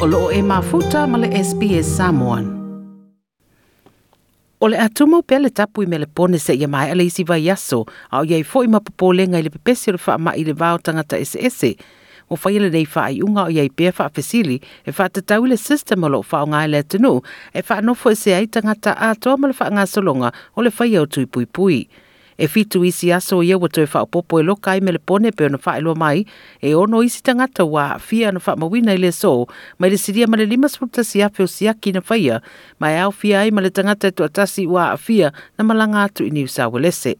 o loo e mafuta ma le SBS Samoan. O le atumo pe le tapu i me le pone se ia mai ale isi vai aso, a o iai fo i mapopolenga i le pepesi o le wha ma i le vao tangata SS. O whai le nei wha i unga o iai pia wha fesili, e wha te tau le system o lo wha o ngai le atunu, e wha anofo e se ai tangata a toa ma le wha ngā solonga o le whai au tui pui pui e fitu isi aso ia wa toe whaopopo e loka i mele pone pe ona wha mai, e ono isi tangata wa fia na whaamawina i le so, mai le siria ma le lima sputa si afe o siaki na whaia, mai au fia ai ma le tangata e tuatasi wa fia na malanga atu i New South Wales.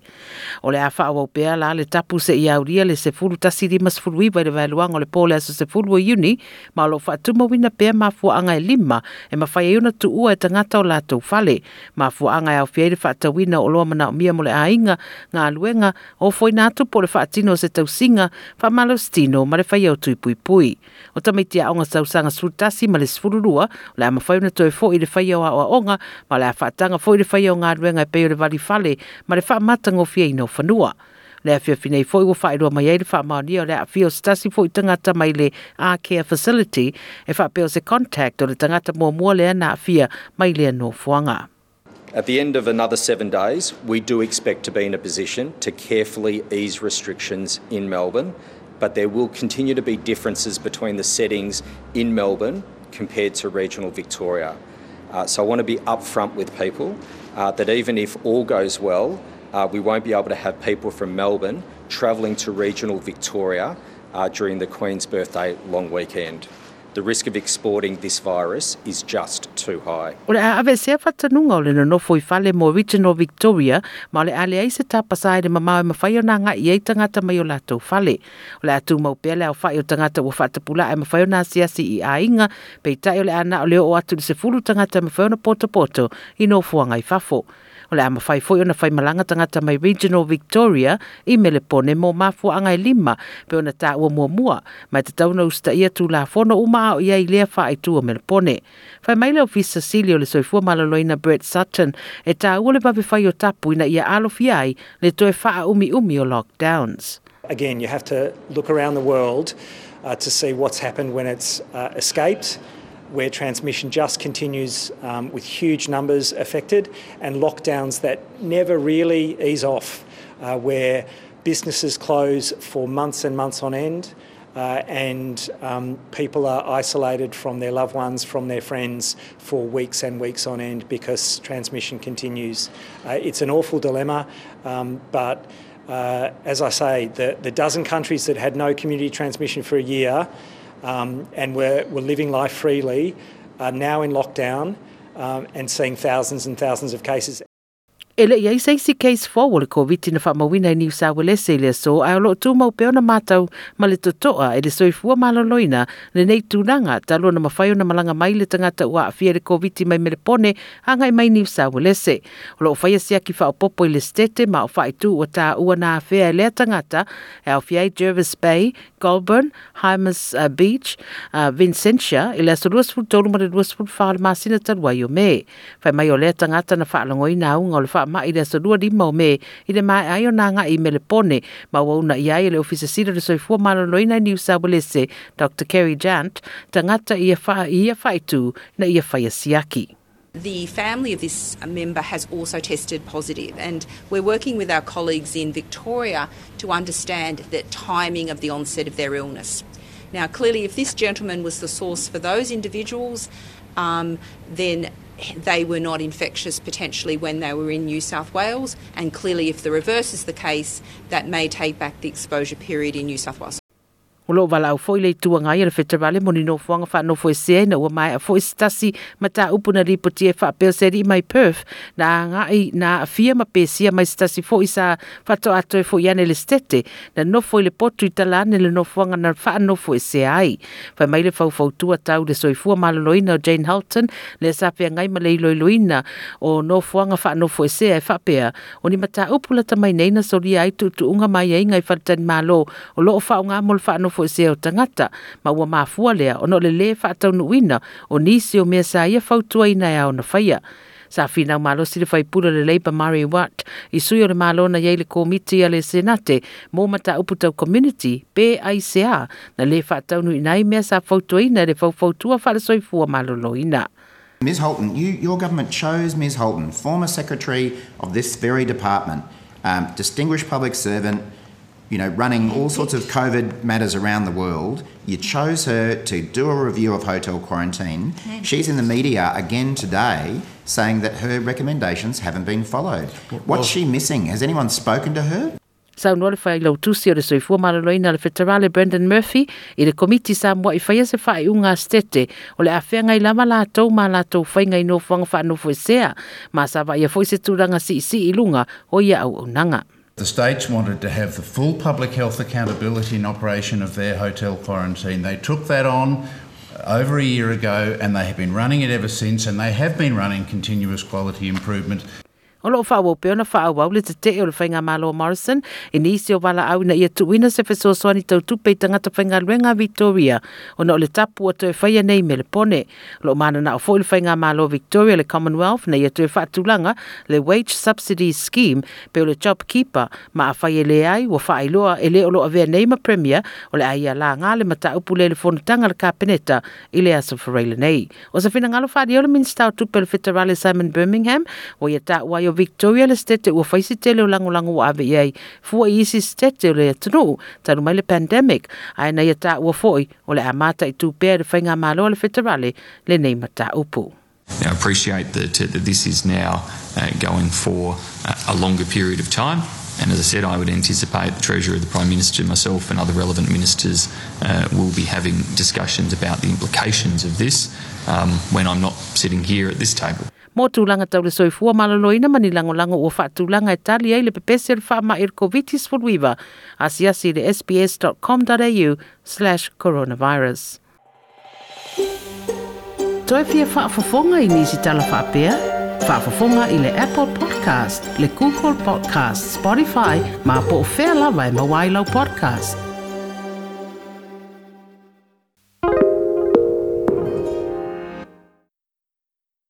O le a wha pea la le tapu se i auria le se furu tasi lima sfuru iwa le vailuanga o le pole aso se furu o uni, ma lo wha tu pea ma fua e lima, e ma whaia iuna tu ua e tangata o lato fale, ma e au fia i le whaatawina o loa mana o mia mo le ainga, ngā luenga o foi nātu po le whaatino se tau singa wha malo stino ma le whai au tui pui pui. O tamiti a onga sau sanga surutasi ma le sfururua le ama whai una toi fo i le whai au a onga ma le a whaatanga fo i le whai au ngā luenga e peo le vali fale ma le wha matango fia ino whanua. Le afia finei foi ua whaeroa mai ei le wha maonia o le afia o stasi foi tangata mai le Care Facility e wha peo se contact o le tangata mua mua le ana afia mai le anō fuanga. At the end of another seven days, we do expect to be in a position to carefully ease restrictions in Melbourne, but there will continue to be differences between the settings in Melbourne compared to regional Victoria. Uh, so I want to be upfront with people uh, that even if all goes well, uh, we won't be able to have people from Melbourne travelling to regional Victoria uh, during the Queen's birthday long weekend. The risk of exporting this virus is just too high. O le ave se fatanunga o le no foi fale mo Regional Victoria, ma le ale ai se tapasa ai le mamau e mawhai o nga i ei tangata mai o lato fale. O le atu mau pele au whai o tangata o whatapula e mawhai o nā siasi i a inga, pei tai o le ana o leo o atu se fulu tangata mawhai o na poto poto i no fuanga i fafo. O le ama fai foi ona fai malanga tangata mai Regional Victoria i mele pone mo mafu angai e lima pe ona ta ua mua mua mai te tauna usta ia tu la fono uma o ia i lea fai tu o mele pone. Fai mai leo fisa Silio le soifua malaloina Brett Sutton e ta ua le babi fai o tapu ina ia alo ai le toe faa umi umi o lockdowns. Again, you have to look around the world uh, to see what's happened when it's uh, escaped where transmission just continues um, with huge numbers affected, and lockdowns that never really ease off, uh, where businesses close for months and months on end. Uh, and um, people are isolated from their loved ones, from their friends for weeks and weeks on end because transmission continues. Uh, it's an awful dilemma, um, but uh, as I say, the, the dozen countries that had no community transmission for a year um, and we're, we're living life freely, are now in lockdown um, and seeing thousands and thousands of cases. Ele le iai seisi case fo le COVID na wha mawina i New South Wales e lea so ai lo tū mau peo na mātau ma le totoa e le soifua maloloina le nei tūnanga talo na mawhaio na malanga mai le tangata ua a fia le COVID mai mele pone hanga i mai New South Wales e. O whaia sia ki wha popo eh, i le stete ma o whai tū o tā ua na fea e eh, lea tangata e au fia i Jervis Bay, Goulburn, Hymas uh, Beach, uh, Vincentia i le aso luasful tolu ma le luasful wha le masina talua i o me. Whai mai o lea tangata na wha alangoi na unga o le wha ma i le asadua di mau me i le ai o nanga i mele pone ma wauna i ai le ofisa sira le soifua maloloina New South Wales Dr. Kerry Chant tangata i a wha i a whaitu na i a whaia siaki. The family of this member has also tested positive, and we're working with our colleagues in Victoria to understand the timing of the onset of their illness. Now, clearly, if this gentleman was the source for those individuals, um, then they were not infectious potentially when they were in New South Wales, and clearly, if the reverse is the case, that may take back the exposure period in New South Wales. o loo walaau foʻi le ituaga ai a le fetarale moninofoaga faanofo a se tasi ma foistasi na lipotia e faapea se mai perth. Na agaʻi na aafia ma pesia mai se tasi foʻi sa faatoʻatoe foʻi ana i le setete na nofo i le potu i tala ana i le nofoaga na faanofo esea ai faemai le faufautua tau le soifua maloloina o jane halton le sa loina ma le iloiloina o nofoaga faanofo esea e faapea o ni mataupu la tamainaina solia ai tuutuuga mai ai gai faletani malo o loo faaaogā mo le faanofo fo se o tangata ma ua mafua lea ono le le fa tau o nisi o mea sa ia fautua ina e au na faia. Sa fina malo si le fai pula le leipa Murray Watt i sui o le malo na yei le komiti a le senate mō mata upu tau community PICA na le whaatau nui nai mea sa fautuina le fau fautua whale soifua malo loina. Ms Holton, you, your government chose Ms Holton, former secretary of this very department, um, distinguished public servant, you know, running all sorts of COVID matters around the world. You chose her to do a review of hotel quarantine. She's in the media again today saying that her recommendations haven't been followed. What's she missing? Has anyone spoken to her? Sa unua le whai lau tusi o le soifua malaloina le federale Brendan Murphy i le komiti sa mua i whaia se whai unga stete o le awhia ngai lama la ma la tau whai ngai no whanga wha sea ma sa wai a fwoi se tūranga si si i lunga o ia au au nanga. The states wanted to have the full public health accountability and operation of their hotel quarantine. They took that on over a year ago and they have been running it ever since and they have been running continuous quality improvement. O loo wha wau peona wha au au le te o le whainga malo Morrison i nisi o wala au na ia tuina se tau tupe i tangata whainga Victoria o na o le tapu o te whaia nei me le pone. Lo mana na le whainga malo Victoria le Commonwealth na ia tue whaatulanga le Wage Subsidy Scheme pe o le Job Keeper ma a whaia le ai o wha e le o lo avea nei ma Premier o le aia la ngā le mata upu le le whonutanga le kapeneta i le aso whareile nei. O sa whina ngalo le minsta o tupe le Federale Simon Birmingham o ia ta o Victoria le stete ua faisi tele o lango lango wa ave iai fua i isi stete le mai le pandemic ia o le le malo le federale le nei mata upu. Now, I appreciate that, uh, that this is now uh, going for a, a longer period of time. And as I said, I would anticipate the Treasurer, the Prime Minister, myself, and other relevant ministers uh, will be having discussions about the implications of this um, when I'm not sitting here at this table. Mo tūlanga tau le soifua malaloina mani lango lango ua wha e tali ai le pepese le wha ma ir covitis fulwiva. Asi asi le sbs.com.au slash coronavirus. Toi fia wha fafonga i nisi tala wha pia? Wha fafonga i le Apple Podcast, le Google Podcast, Spotify, ma po o whea lawa e mawailau podcast.